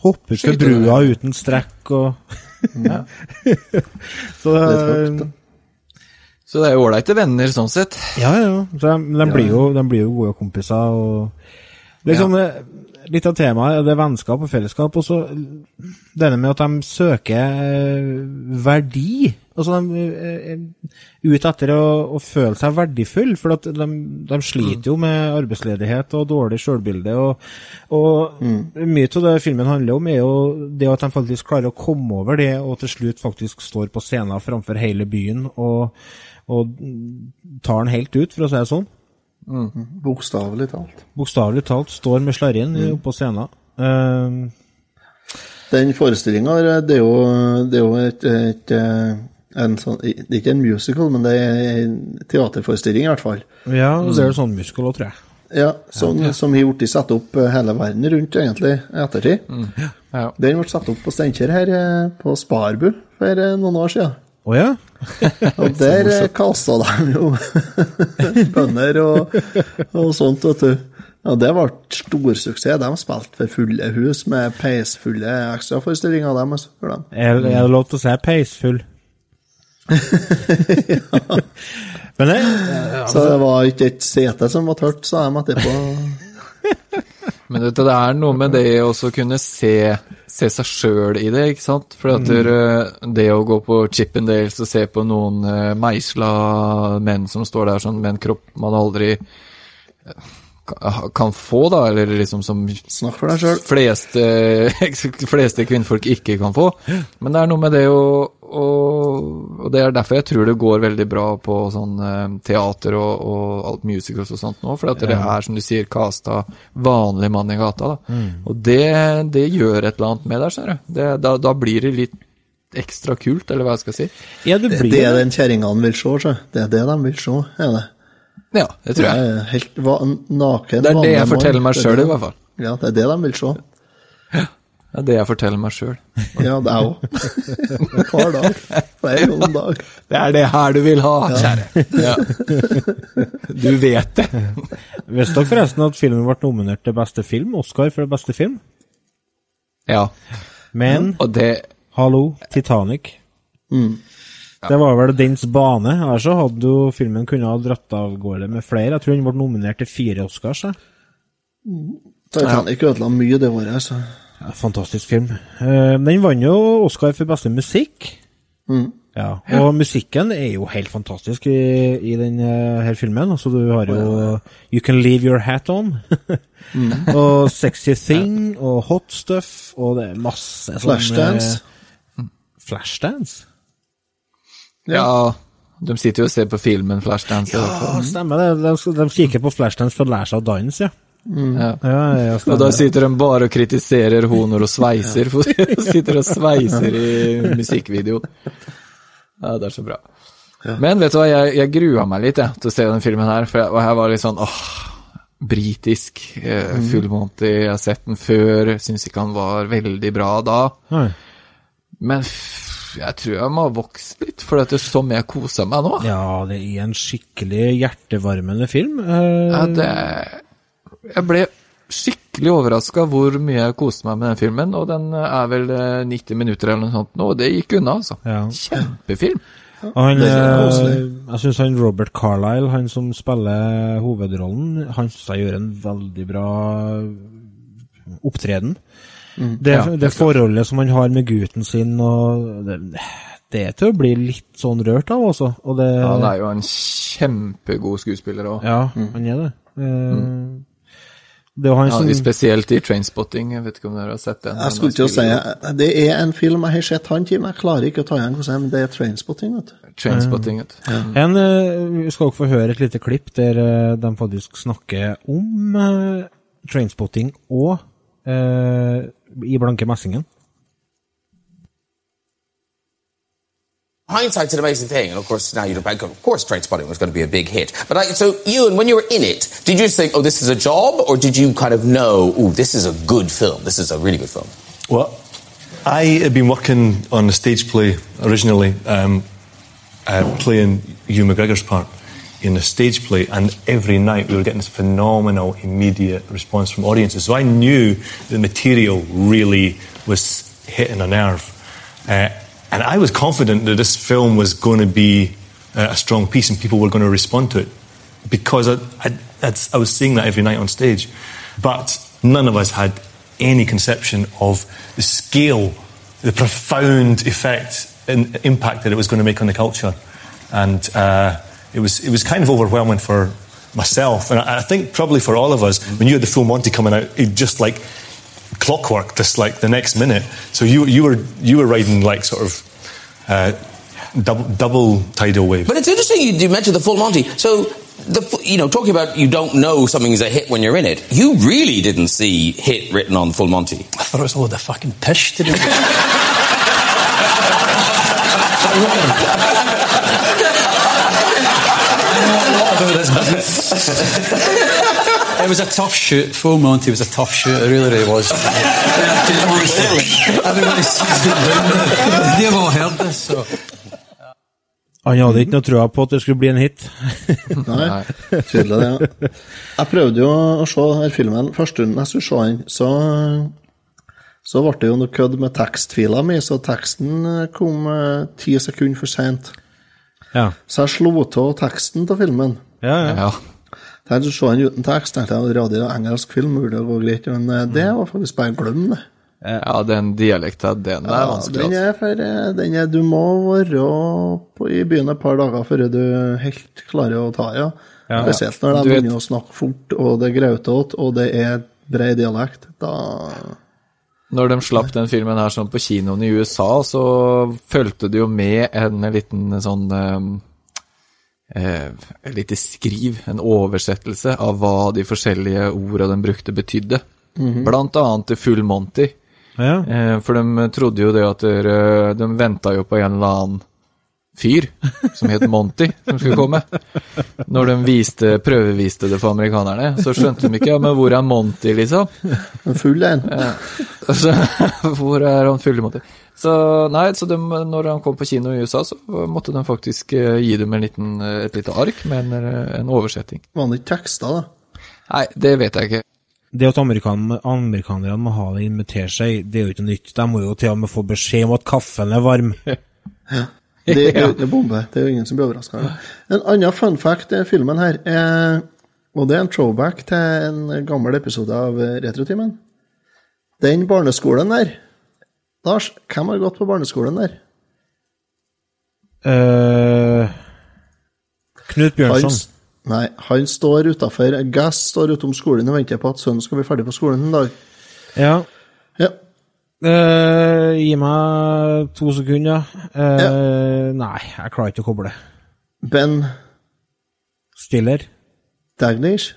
hoppe ut fra brua uten strekk og Så Litt høyt. Så det er jo ålreite venner sånn sett. Ja, ja. Så de, de, blir jo, de blir jo gode kompiser. og liksom eh, Litt av temaet det er vennskap og fellesskap. Og så denne med at de søker eh, verdi. Altså de eh, er ute etter å, å føle seg verdifull, for de, de sliter jo med arbeidsledighet og dårlig sjølbilde. Og, og mye av det filmen handler om, er jo det at de faktisk klarer å komme over det, og til slutt faktisk står på scenen framfor hele byen og, og tar den helt ut, for å si det sånn. Bokstavelig talt. Bokstavelig talt står med slarren mm. på scenen. Uh, Den forestillinga, det er det er jo et, et, eh, en sånn, Det er ikke en musical, men det er en teaterforestilling, i hvert fall. ja, og så er det sånn musical òg, tror jeg. Ja, som, som har blitt satt opp eh, hele verden rundt, egentlig, i ettertid. Ja. Den ble satt opp på Steinkjer her, eh, på Sparbu, for eh, noen år siden. Oh, ja? Og der kasta de jo bønder og, og sånt, vet du. Ja, det ble storsuksess. De spilte for fulle hus med peisfulle ekstraforestillinger. dem, altså, for dem. Er, er det lov til å si peisfull? Men det, Så det var ikke et sete som var tørt, sa de etterpå. Men vet du, det er noe med det å kunne se, se seg sjøl i det, ikke sant? For at det, det å gå på Chippendales og se på noen uh, meisla menn som står der sånn med en kropp man aldri eh, kan få, da, eller liksom som Snakk for deg sjøl. fleste, fleste kvinnfolk ikke kan få. Men det er noe med det å og, og det er derfor jeg tror det går veldig bra på sånn eh, teater og, og alt musicals og sånt nå, for at det er, som du sier, casta vanlig mann i gata. da. Og det, det gjør et eller annet med deg, skjønner du. Det, da, da blir det litt ekstra kult, eller hva jeg skal si. ja, det Det blir er den kjerringene vil se, så. Det er det de vil se, er det. Ja, det tror Det jeg. er helt va naken, Det er det jeg forteller meg Det sjøl, i hvert fall. Ja, det er det de vil se. Det er det jeg forteller meg sjøl. Ja, det er òg. Hver dag. Hver gang dag. Det er det her du vil ha, kjære. Ja. Du vet det. Visste dere forresten at filmen ble nominert til beste film? Oscar for beste film? Ja, Men og det hallo, Titanic. Det var vel dens bane. Ellers så hadde jo filmen kunnet ha dratt av gårde med flere. Jeg tror den ble nominert til fire Oscars. jeg. Titanic ødela mye det året, altså. Ja, fantastisk film. Eh, den vant jo Oscar for beste musikk. Ja, og musikken er jo helt fantastisk i, i denne her filmen. Altså, du har jo You Can Leave Your Hat On, og Sexy Thing, og Hot Stuff, og det er masse sånn, Flashdance. eh, Flashdance? Ja, de sitter jo og ser på filmen Flashdance. Ja, stemmer det. De, de kikker på Flashdance for å lære seg å danse, ja. Ja. Ja, ja, Og da sitter de bare og kritiserer honor og sveiser. For sitter og sveiser i musikkvideo. Ja, det er så bra. Men vet du hva, jeg, jeg grua meg litt jeg, til å se den filmen her. For jeg, og jeg var litt sånn åh, britisk, eh, Monty, Jeg har sett den før, syns ikke han var veldig bra da. Nei. Men f- jeg tror jeg må ha vokst litt, for det er sånn jeg koser meg nå. Ja, det er en skikkelig hjertevarmende film. Eh, Ja, det, Jeg ble skikkelig overraska hvor mye jeg koste meg med den filmen, og den er vel eh, 90 minutter eller noe sånt nå, og det gikk unna, altså. Ja. Kjempefilm. Og han, eh, jeg syns han Robert Carlyle, han som spiller hovedrollen, han synes jeg gjør en veldig bra opptreden. Det, Ja, det forholdet som han har med gutten sin, og det, det er til å bli litt sånn rørt av, også. Og det, Ja, han er jo en kjempegod skuespiller òg. Ja, han er det. Eh, jo han Ja, sånn... spesielt i Trainspotting, jeg vet ikke om dere har sett den. Jeg skulle til å si Det er en film jeg har sett han til, men jeg klarer ikke å ta igjen hvordan det er Trainspotting. vet du. Trainspotting, vet du. En, eh, vi skal også få høre et lite klipp der eh, de faktisk snakker om uh, trainspotting og uh, i blanke messingen. Hindsight's an amazing thing, and of course now you look back. Of course, Trainspotting was going to be a big hit. But like, so, Ewan, when you were in it, did you think, "Oh, this is a job," or did you kind of know, "Oh, this is a good film. This is a really good film"? Well, I had been working on a stage play originally, um, uh, playing Hugh McGregor's part in a stage play, and every night we were getting this phenomenal immediate response from audiences. So I knew the material really was hitting a nerve. Uh, and I was confident that this film was going to be uh, a strong piece and people were going to respond to it because I, I, I was seeing that every night on stage. But none of us had any conception of the scale, the profound effect and impact that it was going to make on the culture. And uh, it, was, it was kind of overwhelming for myself. And I, I think probably for all of us, when you had the full Monty coming out, it just like clockwork, just like the next minute. So you, you, were, you were riding like sort of uh, double, double tidal wave. But it's interesting you, you mentioned the full Monty. So, the you know, talking about you don't know something's a hit when you're in it. You really didn't see hit written on full Monty. I thought it was all the of fucking pish to do. It was a tough shoot. Full Monty was a tough shoot. It really, really was. Everybody sees it. They've all heard this, so. Han hadde ikke noe trua på at det skulle bli en hit. Nei, tydelig det. Jeg prøvde jo å se denne filmen. Første stunden jeg skulle se den, så, så ble det jo noe kødd med tekstfila mi, så teksten kom eh, ti sekunder for seint. Ja. Så jeg slo av teksten til filmen. Ja, ja. Å så den uten tekst, tenkte jeg radio og engelsk film mulig å gå greit, men eh, det var faktisk bare glem det. Ja, den dialekten, den er Ja, vanskelig. den altså. er for eh, den er, Du må være på, i byen et par dager før du helt klarer å ta ja. Ja. Spesielt når de begynner vet- å snakke fort, og det er grautete, og det er bred dialekt. Da Når de slapp den filmen her sånn på kinoen i USA, så fulgte det jo med en liten sånn eh, eh, Et lite skriv, en oversettelse av hva de forskjellige orda de brukte, betydde. Mhm. Blant annet til Full Monty. Ja. Eh, for de trodde jo det at dere, De venta jo på en eller annen fyr som het Monty, som skulle komme. Når de viste, prøveviste det for amerikanerne, så skjønte de ikke ja, men hvor er Monty, liksom? En full en. Ja. Altså, hvor er han fulle Monty? Så nei, så de, når han kom på kino i USA, så måtte de faktisk eh, gi dem en liten, eh, et lite ark med en, eh, en oversetting. var han ikke teksta, da. Nei, det vet jeg ikke. Det at amerikan amerikanerne må ha det invitere seg, det er jo ikke nytt. De må jo til og med få beskjed om at kaffen er varm. Ja. Det er jo ikke bombe. Det er jo ingen som blir overraska. En annen fun fact i filmen her, er, og det er en throwback til en gammel episode av Retrotimen. Den barneskolen der Lars, hvem har gått på barneskolen der? Uh, Knut Bjørnson. Han, nei, han står utafor Gass står utom skolen og venter på at sønnen skal bli ferdig på skolen en dag. Ja. Ja. Uh, gi meg to sekunder. Eh, Nei, jeg klarer ikke å koble. Ben Stiller. Daglish?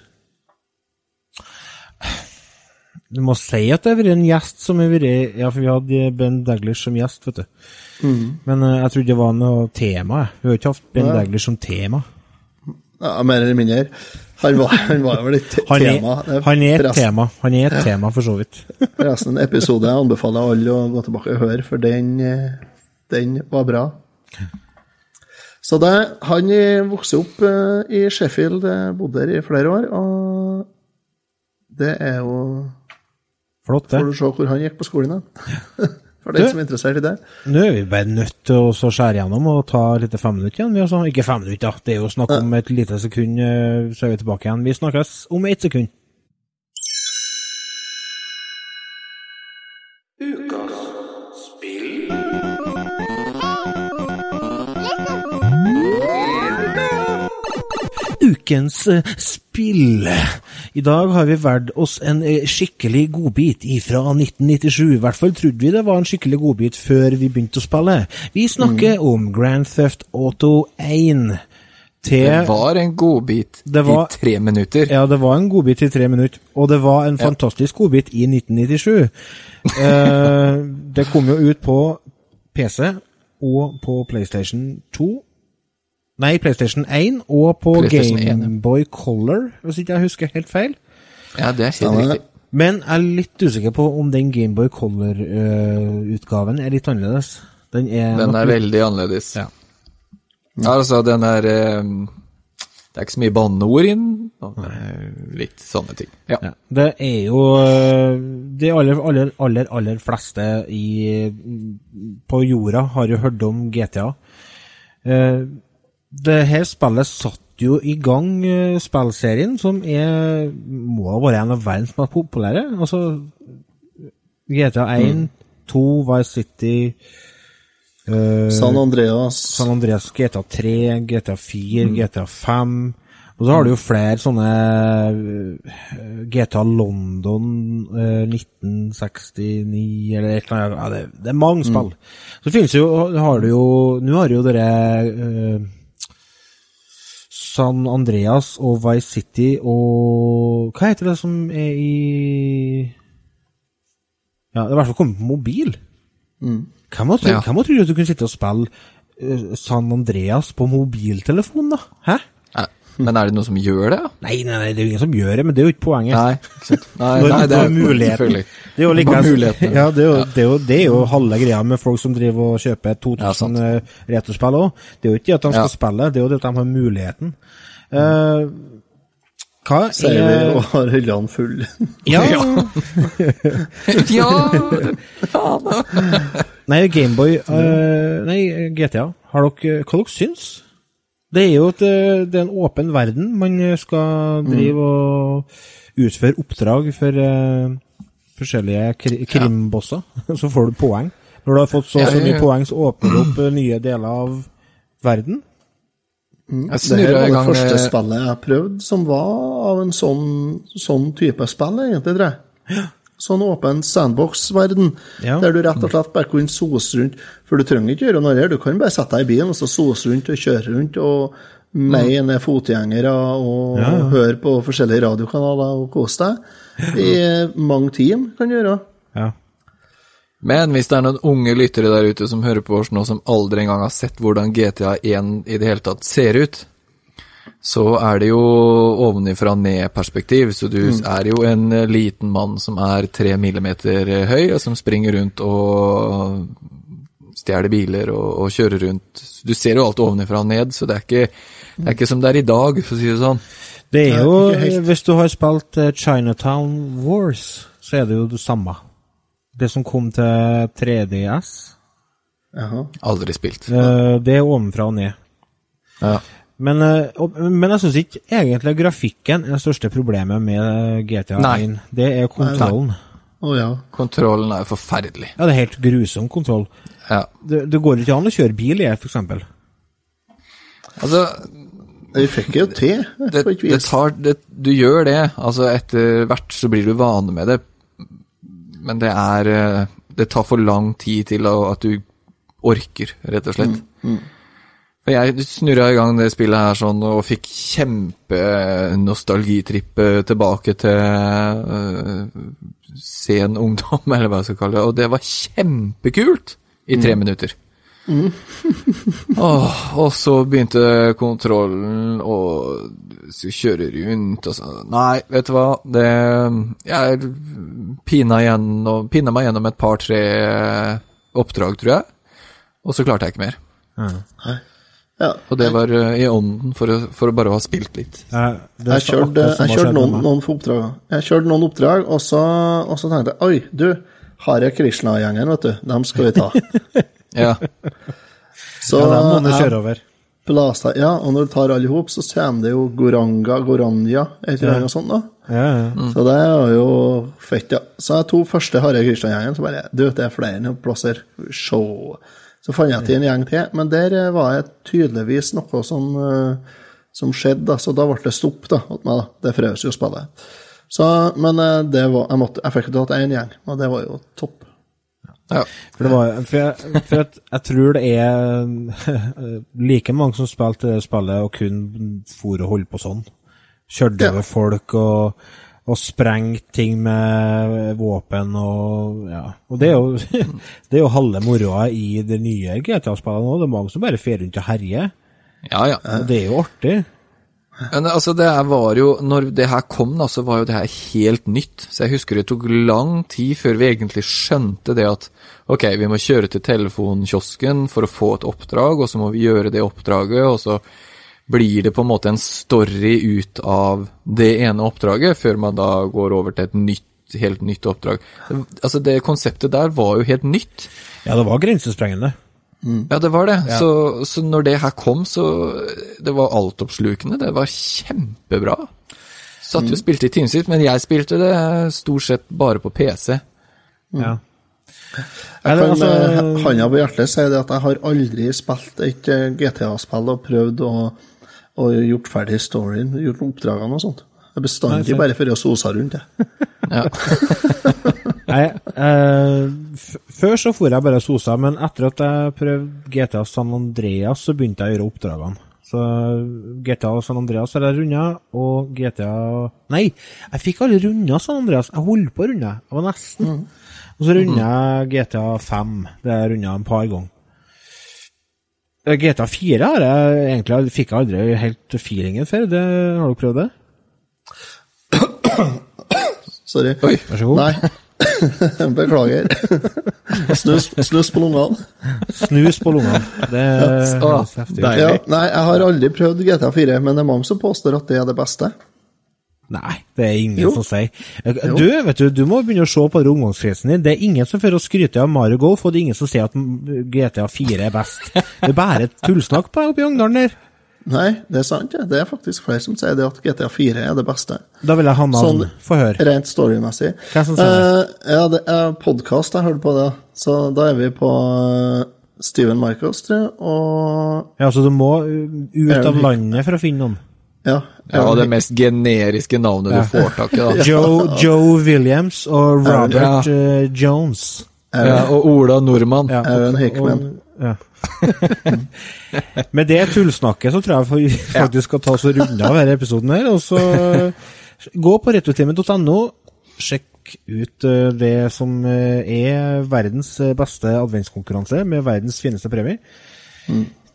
Du må si at det har vært en gjest som har vært Ja, for vi hadde Ben Daglish som gjest, vet du. Mm. Men uh, jeg trodde det var noe tema. jeg. Vi har ikke hatt Ben Nei. Daglish som tema. Ja, mer eller mindre. Han var, han var vel et Han er, tema. Han er et forresten- tema, han er et Ja. tema, for så vidt. Forresten, en episode jeg anbefaler alle å gå tilbake og høre, for den, eh, den var bra. Så det, han eh, vokste opp eh, i Sheffield, eh, bodde der i flere år, og Det er jo Flott, det. Får du se hvor han gikk på skolen, da. For den som er interessert i det. Nå er vi bare nødt til å skjære gjennom og ta litt fem minutter igjen. Vi altså, ikke fem minutter, da. Det er jo snakk om et lite sekund, eh, så er vi tilbake igjen. Vi snakkes om ett sekund. Ukens eh, spill. I dag har vi valgt oss en eh, skikkelig godbit fra 1997. I hvert fall trodde vi det var en skikkelig godbit før vi begynte å spille. Vi snakker om Grand Theft Auto 1. Til Det var en godbit var- i tre minutter. Ja, det var en godbit i tre minutter, og det var en Ja. fantastisk godbit i 1997. Eh, det kom jo ut på PC og på PlayStation 2. Nei, PlayStation 1 og på PlayStation 1. Gameboy Color, hvis ikke jeg husker helt feil. Ja, det er helt riktig. Men jeg er litt usikker på om den Gameboy Color-utgaven er litt annerledes. Den er, Den er litt- veldig annerledes. Ja. Altså, den er um, Det er ikke så mye banneord inn. Litt sånne ting. Ja. Ja, det er jo øh, De aller, aller, aller, aller fleste i, på jorda har jo hørt om GTA. Eh, Det her spillet satt jo i gang eh, spillserien, som er må ha vært en av verdens mest populære. Altså GTA 1, 2, Vice City uh, San Andreas. San Andreas, GTA 3, GTA 4, GTA 5. Og så har du jo flere sånne eh, GTA London eh, 1969 eller et eller annet. Ja, det, det er mange spill. Så finnes jo, har du jo Nå har du jo dere eh, San Andreas og Vice City og Hva heter det som er i Ja, det er i hvert fall kommet på mobil. Hvem hadde trodd Ja. trodd at du kunne sitte og spille eh, San Andreas på mobiltelefon, da? Hæ? Men er det noen som gjør det? Nei, nei, nei, det er jo ingen som gjør det, men det er jo ikke poenget. Nei, nei, nei det er muligheten. Det er jo like, muligheten. Ja, det er, jo, det, er jo, det er jo halve greia med folk som driver og kjøper 2000 Ja, ja, retrospill òg. Det er jo ikke det at de skal Ja. spille, det er jo det at de har muligheten. Uh, hva Sier vi er og har hyllene fulle. Ja! ja, faen. Nei, Gameboy uh, Nei, GTA. Har dere, hva dere syns? Det er jo et, eh, det er en åpen verden. Man skal drive og utføre oppdrag for uh, forskjellige kri krimbosser. Så får du poeng. Når du har fått så og så Ja, ja, mye poeng, så åpner du opp eh, nye deler av verden. Jeg Det her var det gang første eh, spillet jeg prøvde som var av en sånn, sånn type spill, egentlig, tror jeg. Sånn åpen sandbox-verden, Ja. der du rett og slett bare kunne sose rundt. For du trenger ikke gjøre noe her, du kan bare sette deg i bilen og så sose rundt og kjøre rundt og meie ned fotgjengere og Ja, ja. høre på forskjellige radiokanaler og kose deg. I mange timer kan du gjøre. Ja. Men hvis det er noen unge lyttere der ute som hører på oss nå, som aldri engang har sett hvordan GTA 1 i det hele tatt ser ut, så er det jo ovenifra ned-perspektiv. Så du er jo en eh, liten mann som er tre millimeter eh, høy, og som springer rundt og stjeler biler og, og kjører rundt. Du ser jo alt ovenifra og ned, så det er ikke, det er ikke som det er i dag, for å si det sånn. Det er jo, hvis du har spilt eh, Chinatown Wars, så er det jo det samme. Det som kom til 3DS, Jaha. Aldri spilt. eh, det er ovenfra og ned. Ja. Men, eh, og, men jeg syns ikke egentlig grafikken er det største problemet med GTA Nei. 1. Det er kontrollen. Å ja. Kontrollen er forferdelig. Ja, det er helt grusom kontroll. Ja. Det, det går ikke an å kjøre bil i, for eksempel. Altså, Vi fikk jo til, det, på et det tar, det, du gjør det. Altså, etter hvert så blir du vane med det. Men det er eh, Det tar for lang tid til at du orker, rett og slett. For jeg snurra i gang det spillet her sånn og fikk kjempenostalgitripp tilbake til uh, sen ungdom, eller hva jeg skal kalle det. Og det var kjempekult i tre minutter. Åh, og så begynte kontrollen å kjøre rundt og sånn. Nei, vet du hva, det Jeg pina, gjennom, pina meg gjennom et par-tre oppdrag, tror jeg, og så klarte jeg ikke mer. Nei. Ja. Og det var eh, i ånden for å, for å bare ha spilt litt. Jeg kjørte, jeg kjørte noen, noen for oppdrag. Jeg kjørte noen oppdrag, og så, og så tenkte jeg Oi, du, Hare Krishna-gjengen, vet du, dem skal vi ta. Ja. Så Ja, dem må du kjøre over. blasta- ja, og når du tar alle i hop, så kommer det jo Goranga, Goranja, et eller Ja. sånt. da. Ja, ja. Så det er jo fett, ja. Så jeg tok første Hare Krishna-gjengen, så bare Du, det er flere plasser. Show. Så fant jeg til en gjeng til, men der eh, var det tydeligvis noe som, eh, som skjedde, da. Så da ble det stopp da, hos meg. da. Det frøs jo spillet. Så, men eh, det var, jeg, måtte, jeg fikk jo tatt én gjeng, og det var jo topp. Ja. For, det var, for, jeg, for jeg, jeg tror det er like mange som spilte det spillet og kun for å holde på sånn. Kjørte over folk og, og sprengt ting med våpen og ja. Og det er jo, det er jo halve moroa i det nye GTA-spillet nå. Det er mange som bare fer rundt og herjer. Ja, ja. Og Det er jo artig. Men altså, det her var jo Når det her kom, da, så var jo det her helt nytt. Så jeg husker det tok lang tid før vi egentlig skjønte det at ok, vi må kjøre til telefonkiosken for å få et oppdrag, og så må vi gjøre det oppdraget, og så blir det på en måte en story ut av det ene oppdraget, før man da går over til et nytt, helt nytt oppdrag. Altså, det konseptet der var jo helt nytt. Ja, det var grensesprengende. Ja, det var det. Ja. Så, så når det her kom, så Det var altoppslukende. Det var kjempebra. Satt jo og spilte i timevis, men jeg spilte det stort sett bare på PC. Ja. Jeg Eller, kan med hånda på hjertet si at jeg har aldri spilt et eh, GTA-spill og prøvd å, å gjort ferdig storyen, gjort oppdragene og sånt. Det er bestandig bare for å sose rundt, jeg. Ja. Nei, eh, f før så for jeg bare og sosa, men etter at jeg prøvde GTA San Andreas, så begynte jeg å gjøre oppdragene. Så GTA San Andreas har jeg runda, og GTA Nei, jeg fikk aldri runda San Andreas. Jeg holdt på å runde, jeg var nesten. Og så runda jeg GTA 5. Det har jeg runda en par ganger. Eh, GTA 4 har jeg egentlig fikk jeg aldri helt feelingen for. Det, har du prøvd det? Sorry. Oi, vær så god. Nei. Beklager. Snus, snus på lungene. Snus på lungene. Det er høres heftig ut. Ja, nei, jeg har aldri prøvd GTA4, men det er mange som påstår at det er det beste. Nei, det er ingen Jo. som sier. Eh, Du, vet du, du må begynne å se på omgangskretsen din. Det er ingen som fører å skryte av Mario Golf, og det er ingen som sier at GTA 4 er best. Det er bare tullsnakk på i Ungdalen der. Nei, det er sant. det. Det er faktisk flere som sier det at GTA4 er det beste. Da vil jeg ha navn. Sånn Få høre. rent storymessig. Hvem som sier det? Eh, ja, det er podkast jeg hørte på det. Så da er vi på eh, Steven Michaels, tror jeg, og Ja, så du må uh, ut av landet for å finne noen. Ja. Ja, det mest generiske navnet Ja. du får tak i. da. Joe, Joe Williams og Robert Ja. eh, Jones. Ja, og Ola Nordmann. Ja, Aaron Hickman. Ja. Med det tullsnakket så tror jeg vi faktisk skal ta oss og runde av denne episoden her. Og så gå på retrotimen.no, sjekk ut eh, det som eh, er verdens eh, beste adventskonkurranse med verdens fineste premier.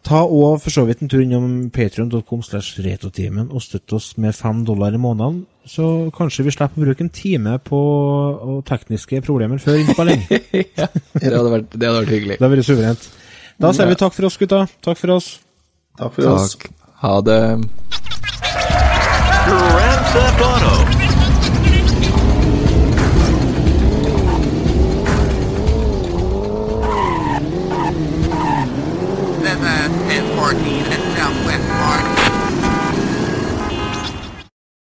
Ta og for så vidt en tur innom patrion.com slash retotimen og støtt oss med fem dollar i måneden, så kanskje vi slipper å bruke en time på tekniske problemer før innspilling. ja, det hadde, vært, det hadde vært hyggelig. Det hadde vært suverent. Da sier vi takk for oss, gutta. Takk for oss. Takk for takk. oss. Ha det.